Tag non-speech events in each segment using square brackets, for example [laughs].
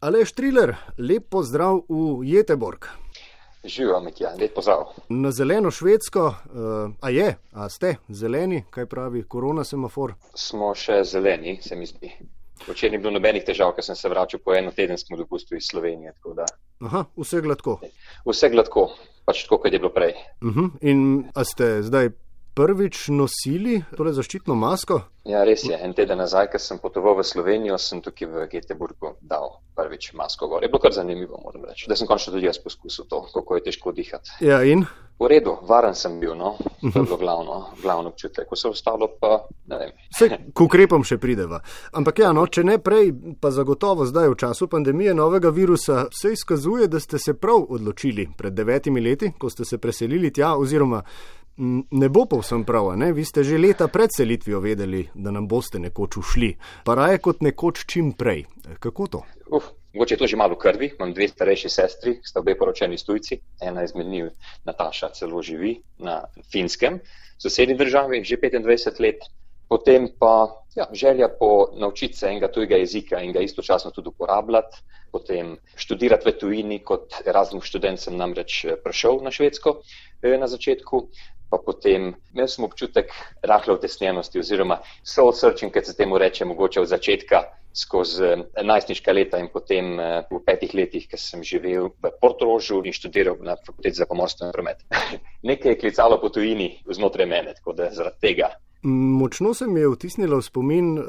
Aleš Triler, lep pozdrav v Jeteborg. Živijo, Mikja, lep pozdrav. Na zeleno švedsko, uh, a je, a ste zeleni, kaj pravi korona semafor? Smo še zeleni, se mi zdi. Včeraj ni bilo nobenih težav, ker sem se vračal po eno tedensko dopustu iz Slovenije. Aha, vse gladko. Vse gladko, pač tako, kot je bilo prej. Uh mhm, -huh. In a ste zdaj prvič nosili tole zaščitno masko? Ja, res je. En teden nazaj, ko sem potoval v Slovenijo, sem tukaj v Göteborgu dal prvič masko gor. Je bilo kar zanimivo, moram reči. Da sem končno tudi jaz poskusil to, kako je težko dihati. Ja, in? V redu, varen sem bil, no, to je bilo glavno, glavno občutek, vse ostalo pa ne vem. Vse, k ukrepom še prideva. Ampak ja, no, če ne prej, pa zagotovo zdaj v času pandemije novega virusa, se izkazuje, da ste se prav odločili pred devetimi leti, ko ste se preselili tja, oziroma ne bo povsem prav, ne? vi ste že leta pred selitvijo vedeli, da nam boste nekoč ušli, pa raje kot nekoč čim prej. Kako to? Uf, mogoče je to že malo krvi. Imam dve starejši sestri, sta obe poročeni tujci. Ena izmed njih, Nataša, celo živi na finskem, v sosednji državi, že 25 let. Potem pa ja, želja po naučiti se enega tujega jezika in ga istočasno tudi uporabljati. Potem študirati v tujini, kot Erasmus študent sem namreč eh, prišel na Švedsko eh, na začetku pa potem imel sem občutek rahle utesnjenosti oziroma soul searching, kot se temu reče, mogoče od začetka skozi najstniška leta in potem eh, v petih letih, ker sem živel v Portorožu in študiral na fakulteti za pomorstvo in promet. [laughs] Nekaj je klicalo po tujini znotraj mene, tako da zaradi tega Močno se mi je vtisnila v spomin uh,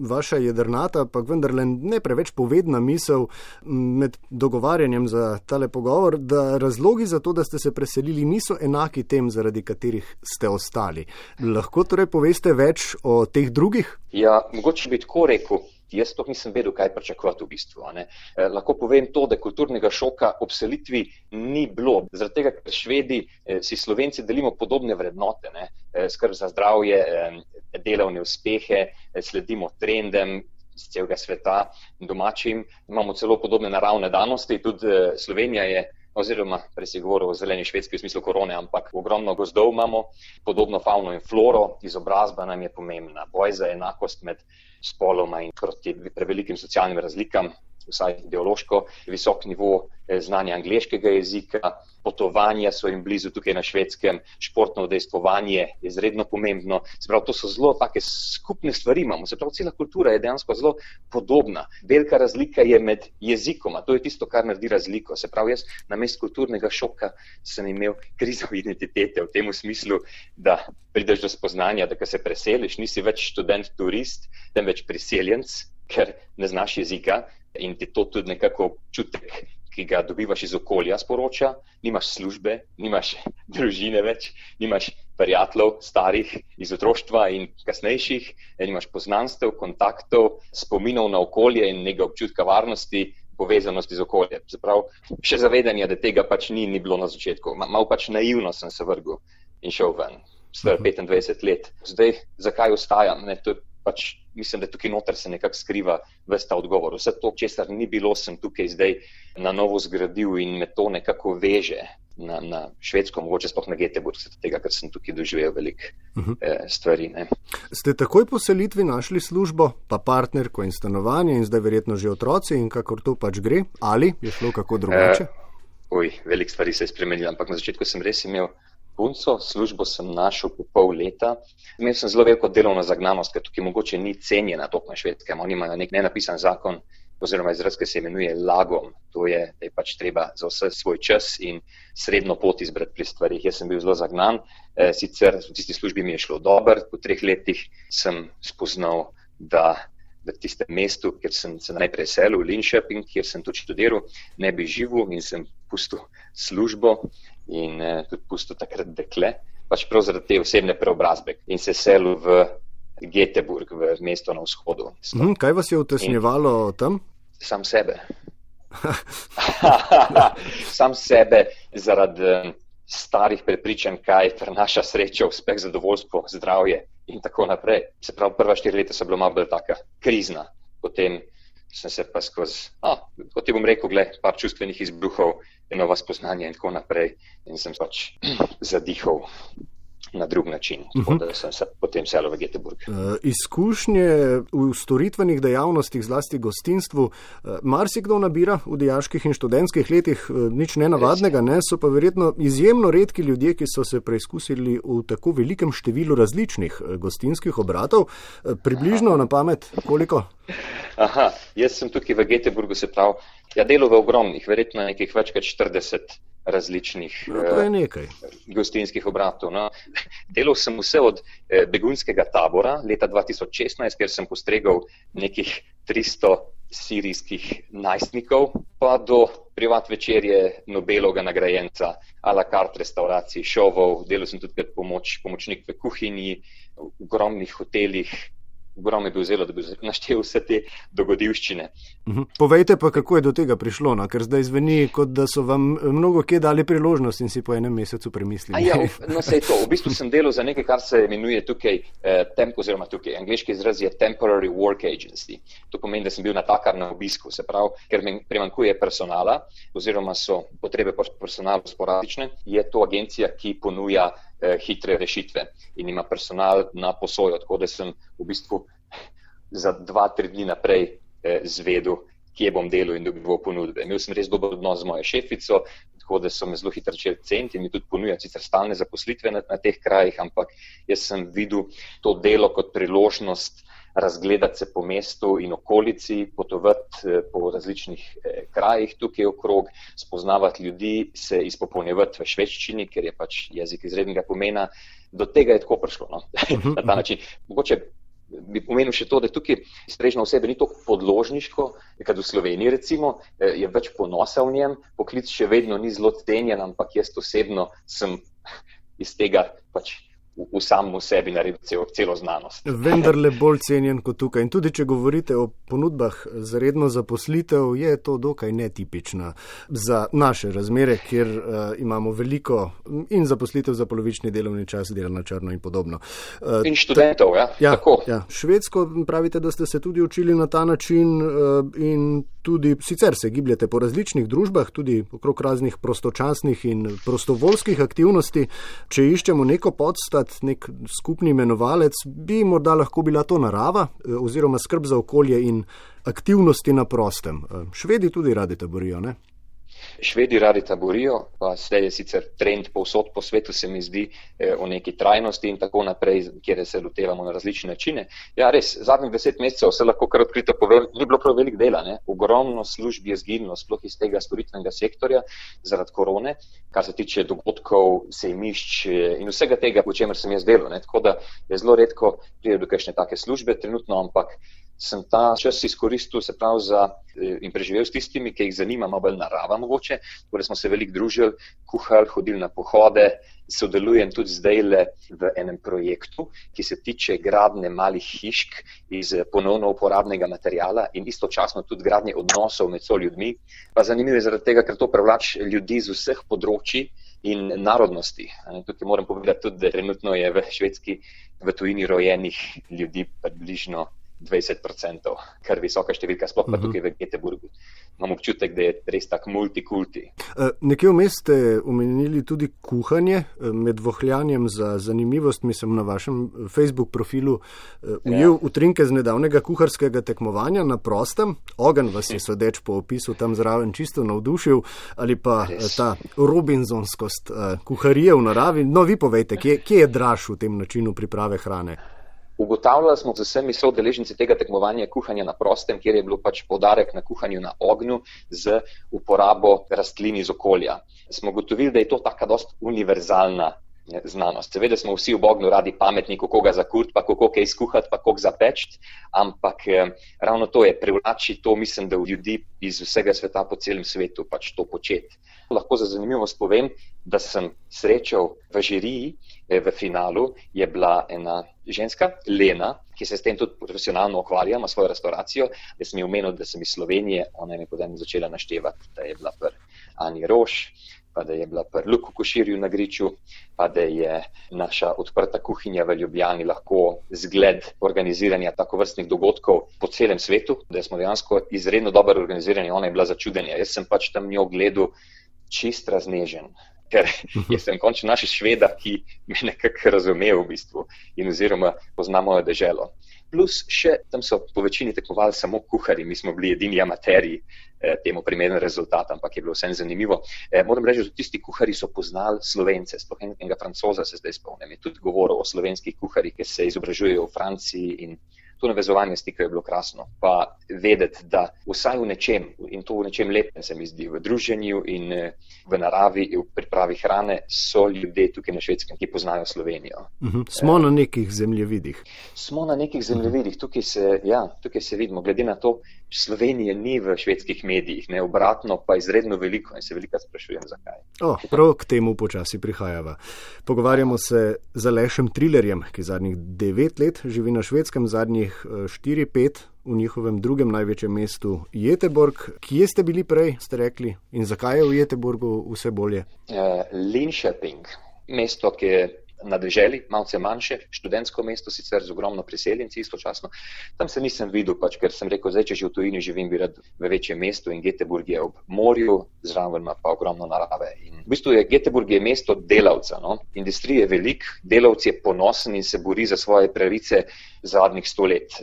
vaša jedrnata, pa vendarle ne preveč povedna misel med dogovarjanjem za tale pogovor, da razlogi za to, da ste se preselili, niso enaki tem, zaradi katerih ste ostali. Lahko torej poveste več o teh drugih? Ja, mogoče bi tako rekel. Jaz to nisem vedel, kaj pričakovati v bistvu. Eh, lahko povem to, da kulturnega šoka ob selitvi ni bilo. Zaradi tega, ker švedi eh, si slovenci delimo podobne vrednote, ne? Eh, skrb za zdravje, eh, delovne uspehe, eh, sledimo trendem z celega sveta, domačim, imamo celo podobne naravne danosti, tudi eh, Slovenija je. Oziroma, prej si govoril o zeleni švedski v smislu korone, ampak ogromno gozdov imamo, podobno fauno in floro, izobrazba nam je pomembna, boj za enakost med spoloma in proti prevelikim socialnim razlikam, vsaj ideološko, visok nivo eh, znanja angliškega jezika, potovanja so jim blizu tukaj na švedskem, športno udejstvovanje je izredno pomembno. Se pravi, to so zelo take skupne stvari imamo, se pravi, cela kultura je dejansko zelo podobna. Velika razlika je med jezikoma, to je tisto, kar naredi razliko. Se pravi, jaz na mestu kulturnega šoka sem imel krizo identitete v tem smislu, da prideš do spoznanja, da se preseliš, nisi več študent, turist, temveč priseljenc, ker ne znaš jezika, in ti to tudi nekako občutek, ki ga dobivaš iz okolja, sporoča. Nimaš službe, nimaš [laughs] družine več, nimaš prijateljev, starih iz otroštva in kasnejših, nimaš poznanstev, kontaktov, spominov na okolje in nekega občutka varnosti. Povezanosti z okoljem. Zaprav, še zavedanje, da tega pač ni, ni bilo na začetku. Malo pač naivno sem se vrgel in šel ven, star 25 let. Zdaj, zakaj ostajam? Ne, to je pač mislim, da tukaj noter se nekako skriva vse ta odgovor. Vse to, česar ni bilo, sem tukaj zdaj na novo zgradil in me to nekako veže na, na švedsko, mogoče sploh na Göteborg, tega, ker sem tukaj doživel veliko uh mhm. -huh. eh, stvari. Ne. Ste takoj po selitvi našli službo, pa partnerko in stanovanje in zdaj verjetno že otroci in kakor to pač gre, ali je šlo kako drugače? Eh, oj, veliko stvari se je spremenilo, ampak na začetku sem res imel punco, službo sem našel po pol leta. Imel sem zelo veliko delovno zagnanost, ker tukaj mogoče ni cenjena tok na švedskem. Oni imajo nek nenapisan zakon, oziroma izraz, ki se imenuje lagom. To je, da je pač treba za vse svoj čas in srednjo pot izbrati pri stvarih. Jaz sem bil zelo zagnan, e, sicer v tisti službi mi je šlo dobro, po treh letih sem spoznal, da v tistem mestu, kjer sem se najprej selil, v Linšepin, kjer sem tudi študiral, ne bi živel in sem pustil službo in eh, tudi pusto takrat dekle, pač prav zaradi te osebne preobrazbe in se selil v Göteborg, v mesto na vzhodu. Mm, kaj vas je utesnjevalo in tam? Sam sebe. [laughs] sam sebe zaradi eh, starih prepričanj, kaj prenaša srečo, uspeh, zadovoljstvo, zdravje in tako naprej. Se pravi, prva štiri leta so bila malo bolj taka krizna, potem sem se pa skozi, ah, kot ti bom rekel, gled, par čustvenih izbruhov, nova spoznanja in tako naprej. In sem pač [clears throat] zadihal na drug način, uh -huh. da sem se potem selil v Göteborg. Uh, izkušnje v storitvenih dejavnostih, zlasti gostinstvu, uh, marsikdo nabira v dejaških in študentskih letih, uh, nič nenavadnega, ne, so pa verjetno izjemno redki ljudje, ki so se preizkusili v tako velikem številu različnih uh, gostinskih obratov. Uh, približno Aha. na pamet, koliko? Aha, jaz sem tukaj v Göteborgu, se pravi, ja, delo v ogromnih, verjetno nekih več kot 40 različnih no, uh, gostinskih obratov. No. Delal sem vse od eh, begunskega tabora leta 2016, kjer sem postregal nekih 300 sirijskih najstnikov, pa do privat večerje Nobelovega nagrajenca, a la carte restauracij, šovov, delal sem tudi kot pomoč, pomočnik v kuhinji, v ogromnih hotelih, ogromno bi vzelo, da bi [laughs] naštel vse te dogodivščine. Mhm. Povejte pa, kako je do tega prišlo, no? ker zdaj zveni, kot da so vam mnogo kje dali priložnost in si po enem mesecu premislili. Ja, [laughs] no, se je to. V bistvu sem delal za nekaj, kar se imenuje tukaj, eh, temp, oziroma tukaj, angliški izraz je temporary work agency. To pomeni, da sem bil na takar na obisku, se pravi, ker mi primankuje personala oziroma so potrebe po personalu sporadične, je to agencija, ki ponuja eh, hitre rešitve in ima personal na posojo. Tako da sem v bistvu za dva, tri dni naprej eh, zvedel, kje bom delal in dobival ponudbe. Imel sem res dober odnos z mojo šefico, tako da so me zelo hitro začeli ceniti in mi tudi ponujati sicer stalne zaposlitve na, na teh krajih, ampak jaz sem videl to delo kot priložnost razgledati se po mestu in okolici, potovati eh, po različnih eh, krajih tukaj okrog, spoznavati ljudi, se izpopolnjevati v švedščini, ker je pač jezik izrednega pomena. Do tega je tako prišlo. No? [laughs] Na ta način. Mogoče bi pomenil še to, da tukaj strežna osebe ni tako podložniško, kot v Sloveniji recimo, eh, je več ponosa v njem, poklic še vedno ni zelo cenjen, ampak jaz osebno sem iz tega pač v samem sebi naredil cel, celo znanost. Vendar le bolj cenjen kot tukaj. In tudi, če govorite o ponudbah za redno zaposlitev, je to dokaj netipično za naše razmere, kjer uh, imamo veliko in zaposlitev za polovični delovni čas, delo na črno in podobno. Uh, in študentov, ja. Ja, ja. Švedsko pravite, da ste se tudi učili na ta način uh, in tudi sicer se gibljete po različnih družbah, tudi okrog raznih prostočasnih in prostovoljskih aktivnosti. Če iščemo neko podstat, nek skupni imenovalec, bi morda lahko bila to narava eh, oziroma skrb za okolje in aktivnosti na prostem. Eh, švedi tudi radi taborijo, ne? Švedi radi taborijo, pa zdaj je sicer trend povsod po svetu, se mi zdi, eh, o neki trajnosti in tako naprej, kjer se lotevamo na različne načine. Ja, res, zadnjih deset mesecev se lahko kar odkrito povem, ni bilo prav velik dela. Ne? Ogromno služb je zginilo, sploh iz tega storitvenega sektorja zaradi korone, kar se tiče dogodkov, sejmišč eh, in vsega tega, po čemer sem jaz delal. Ne? Tako da je zelo redko pride do kakšne take službe trenutno, ampak sem ta čas izkoristil se prav za eh, in preživel s tistimi, ki jih zanima, malo bolj narava mogoče. Torej smo se veliko družili, kuhali, hodili na pohode, sodelujem tudi zdaj le v enem projektu, ki se tiče gradne malih hišk iz eh, ponovno uporabnega materijala in istočasno tudi gradnje odnosov med so ljudmi. Pa zanimivo je zaradi tega, ker to privlač ljudi z vseh področji. In narodnosti. Tukaj moram povedati tudi, da trenutno je v Švedski v tujini rojenih ljudi približno 20%, kar visoka številka, sploh pa uh mhm. -huh. tukaj v Göteborgu. Imam občutek, da je res tako multikulti. Uh, nekje vmes ste omenili tudi kuhanje uh, med vohljanjem za zanimivost. Mislim na vašem uh, Facebook profilu ujel ja. utrinke z nedavnega kuharskega tekmovanja na prostem. Ogen vas je sodeč po opisu tam zraven čisto navdušil ali pa res. ta robinsonskost uh, kuharije v naravi. No, vi povejte, kje, kje je draž v tem načinu priprave hrane? Ugotavljali smo z vsemi soodeleženci tega tekmovanja kuhanja na prostem, kjer je bilo pač podarek na kuhanju na ognju z uporabo rastlin iz okolja. Smo ugotovili, da je to taka dost univerzalna znanost. Seveda smo vsi v Bognu radi pametni, kako ga zakurt, pa kako kaj skuhati, pa kako zapečti, ampak eh, ravno to je privlači, to mislim, da v ljudi iz vsega sveta po celem svetu pač to početi. Lahko za zanimivost povem, da sem srečal v žiriji, eh, v finalu je bila ena ženska, Lena, ki se s tem tudi profesionalno ukvarja, ima svojo restauracijo. Jaz sem ji omenil, da sem iz Slovenije, ona je potem začela naštevati, da je bila pr Ani Roš, pa da je bila pr Luku Koširju na Griču, pa da je naša odprta kuhinja v Ljubljani lahko zgled organiziranja tako vrstnih dogodkov po celem svetu, da smo dejansko izredno dobro organizirani, ona je bila začudenja. Jaz sem pač tam njo gledal čist raznežen, ker jaz sem končno naš šveda, ki me nekako razume v bistvu in oziroma pozna mojo deželo. Plus še tam so po večini tekmovali samo kuhari, mi smo bili edini amateri eh, temu primeren rezultat, ampak je bilo vsem zanimivo. Eh, moram reči, da tisti kuhari so poznali slovence, sploh enega francoza se zdaj spomnim, je tudi govoril o slovenskih kuharjih, ki se izobražujejo v Franciji in to navezovanje stika je bilo krasno. Pa vedeti, da vsaj v nečem, in to v nečem lepem se mi zdi, v druženju in eh, v naravi, v pripravi hrane, so ljudje tukaj na švedskem, ki poznajo Slovenijo. Uh mhm. -huh. Smo na nekih zemljevidih. Smo na nekih zemljevidih, tukaj se, ja, tukaj se vidimo, glede na to, Slovenije ni v švedskih medijih, ne obratno, pa izredno veliko in se veliko sprašujem, zakaj. O, prav k temu počasi prihajava. Pogovarjamo se z Alešem Trillerjem, ki zadnjih devet let živi na švedskem, zadnjih eh, štiri, pet v njihovem drugem največjem mestu Jeteborg. Kje ste bili prej, ste rekli, in zakaj je v Jeteborgu vse bolje? Uh, Linköping, mesto, ki je na deželi, malce manjše, študentsko mesto, sicer z ogromno priseljenci istočasno. Tam se nisem videl, pač, ker sem rekel, zdaj, če že v tujini živim, bi rad v večjem mestu in Göteborg je ob morju, zraven ima pa ogromno narave. In v bistvu je Göteborg je mesto delavca, no? industrije je velik, delavci je ponosen in se bori za svoje pravice zadnjih sto let.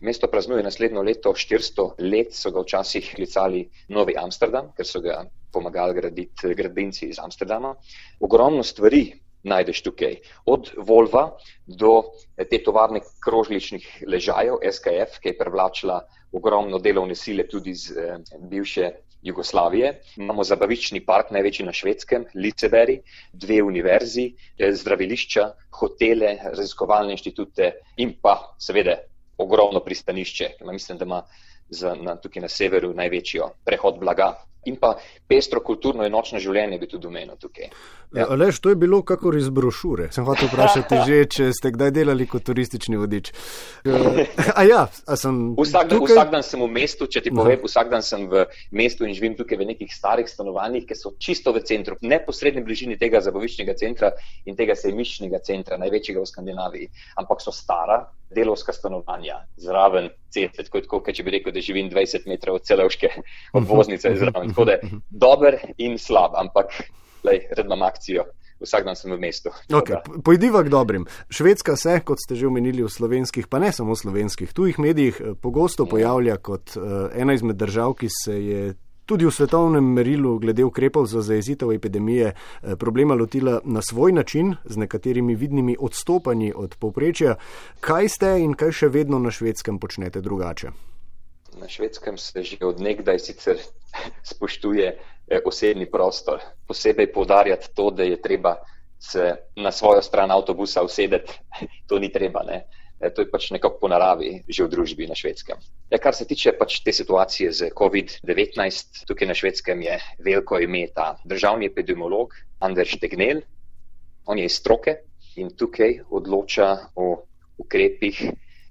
Mesto praznuje naslednjo leto 400 let, so ga včasih klicali Novi Amsterdam, ker so ga pomagali graditi gradbinci iz Amsterdama. Ogromno stvari najdeš tukaj. Od Volva do te tovarne krožličnih ležajev, SKF, ki je privlačila ogromno delovne sile tudi iz eh, bivše Jugoslavije. Imamo zabavični park, največji na švedskem, Liceberi, dve univerzi, eh, zdravilišča, hotele, raziskovalne inštitute in pa seveda ogromno pristanišče. Mislim, da ima za, na, tukaj na severu največjo prehod blaga in pa pestro kulturno in nočno življenje bi tudi omenil tukaj. Ja. Alež, to je bilo kakor iz brošure. Sem hotel vprašati že, če ste kdaj delali kot turistični vodič. A ja, a sem vsak, dan, vsak dan sem v mestu, če ti povem, vsak dan sem v mestu in živim tukaj v nekih starih stanovanjih, ki so čisto v centru, v neposredni bližini tega zabaviščnega centra in tega sejmiščnega centra, največjega v Skandinaviji. Ampak so stara delovska stanovanja zraven ceste, tako, tako če bi rekel, da živim 20 metrov od celovške obvoznice zraven. Tako da dober in slab, ampak redno akcijo. Vsak dan sem v mestu. Okay, Pojdiva k dobrim. Švedska se, kot ste že omenili v slovenskih, pa ne samo v slovenskih, tujih medijih, eh, pogosto ja. pojavlja kot uh, ena izmed držav, ki se je tudi v svetovnem merilu glede ukrepov za zajezitev epidemije uh, problema lotila na svoj način, z nekaterimi vidnimi odstopanji od povprečja. Kaj ste in kaj še vedno na švedskem počnete drugače? Na švedskem se že odnegdaj sicer [laughs] spoštuje eh, osebni prostor. Posebej povdarjati to, da je treba se na svojo stran avtobusa usedeti, [laughs] to ni treba. Ne? E, to je pač nekako po naravi že v družbi na švedskem. Ja, kar se tiče pač te situacije z COVID-19, tukaj na švedskem je veliko ime ta državni epidemiolog Anders Tegnell. On je iz stroke in tukaj odloča o ukrepih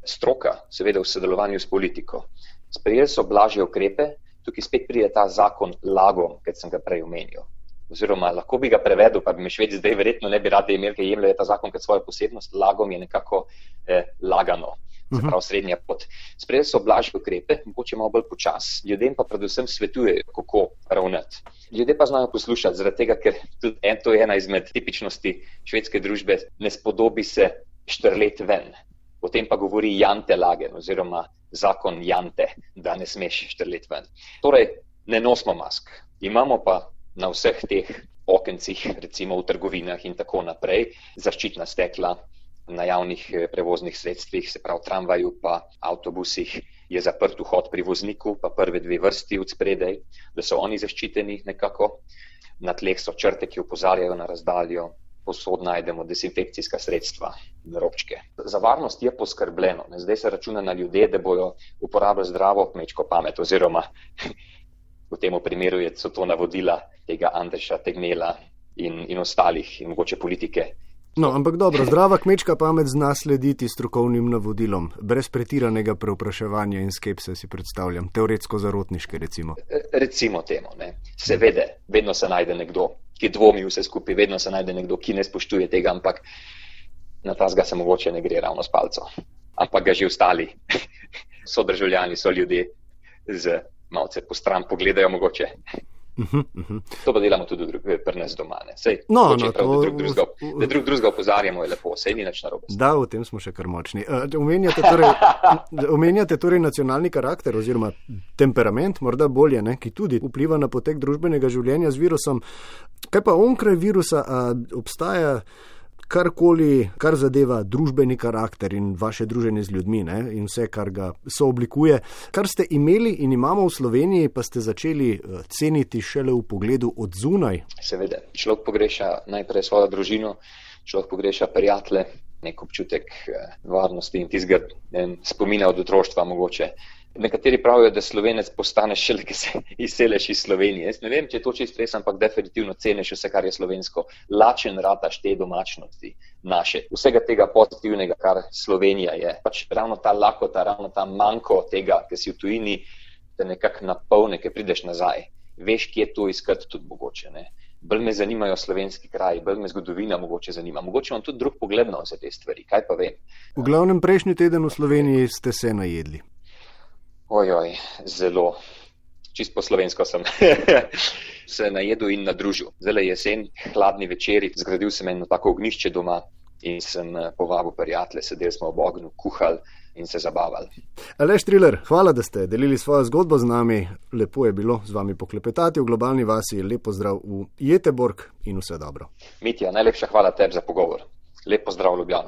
stroka, seveda v sodelovanju s politiko sprejeli so blažje ukrepe, tukaj spet pride ta zakon lagom, kot sem ga prej omenil. Oziroma, lahko bi ga prevedel, pa bi me švedi zdaj verjetno ne bi radi imeli, ker jemljajo ta zakon kot svojo posebnost. Lagom je nekako eh, lagano, se pravi srednja pot. Sprejeli so blažje ukrepe, mogoče malo bolj počas, ljudem pa predvsem svetujejo, kako ravnati. Ljudje pa znajo poslušati, zaradi tega, ker tudi en, to je ena izmed tipičnosti švedske družbe, ne spodobi se štrlet ven. Potem pa govori Jante Lagen oziroma zakon Jante, da ne smeš štrleti ven. Torej, ne nosimo mask. Imamo pa na vseh teh okencih, recimo v trgovinah in tako naprej, zaščitna stekla na javnih eh, prevoznih sredstvih, se pravi tramvaju pa avtobusih je zaprt vhod pri vozniku, pa prve dve vrsti od spredaj, da so oni zaščiteni nekako. Na tleh so črte, ki upozarjajo na razdaljo, posod najdemo desinfekcijska sredstva, robčke. Za varnost je poskrbljeno. Zdaj se računa na ljudje, da bodo uporabljali zdravo kmečko pamet, oziroma [laughs] v tem primeru so to navodila tega Andreša Tegnela in, in ostalih, in mogoče politike. No, ampak dobro, zdrava kmečka pamet zna slediti strokovnim navodilom, brez pretiranega preopraševanja in skepse, si predstavljam, teoretsko zarotniške, recimo. Recimo temu, ne. seveda, vedno se najde nekdo, ki dvomi vse skupaj, vedno se najde nekdo, ki ne spoštuje tega, ampak na ta zga se mogoče ne gre ravno s palco. Ampak ga že ostali [laughs] so državljani, so ljudje z malce po stran pogledajo mogoče. Uh -huh, uh -huh. To pa delamo tudi pri nas doma. Sej, no, no, prav, to... da, drug drugega, da drug drugega opozarjamo, je lepo, sej ni nič narobe. Da, v tem smo še kar močni. Uh, omenjate, torej, [laughs] omenjate torej nacionalni karakter oziroma temperament, morda bolje, ne, ki tudi vpliva na potek družbenega življenja z virusom. Kaj pa onkraj virusa, a obstaja? Karkoli, kar zadeva družbeni karakter in vaše druženje z ljudmi ne, in vse, kar ga sooblikuje. Kar ste imeli in imamo v Sloveniji, pa ste začeli eh, ceniti šele v pogledu od zunaj. Seveda, človek pogreša najprej svojo družino, človek pogreša prijatelje, nek občutek eh, varnosti in tizga spomina od otroštva mogoče. Nekateri pravijo, da slovenec postane šele, ki se izseleš iz Slovenije. Jaz ne vem, če je to čisto res, ampak definitivno ceniš vse, kar je slovensko. Lačen rataš te domačnosti naše, vsega tega pozitivnega, kar Slovenija je. Pač ravno ta lakota, ravno ta manjko tega, ki si v tujini, te nekako napolne, ki prideš nazaj. Veš, kje je to iskati tudi mogoče. Ne? Bolj me zanimajo slovenski kraji, bolj me zgodovina mogoče zanima. Mogoče imam tudi drug pogled na vse te stvari, kaj pa vem. V glavnem prejšnji teden v Sloveniji ste se najedli. Ojoj, zelo. Čist po slovensko sem [laughs] se najedel in nadružil. Zdaj je jesen, hladni večeri, zgradil sem eno tako ognišče doma in sem eh, povabil prijatelje, sedeli smo ob ognju, kuhali in se zabavali. Aleš Triler, hvala, da ste delili svojo zgodbo z nami. Lepo je bilo z vami poklepetati v globalni vasi. Lepo zdrav v Jeteborg in vse dobro. Mitja, najlepša hvala tebi za pogovor. Lepo zdrav, Ljubljano.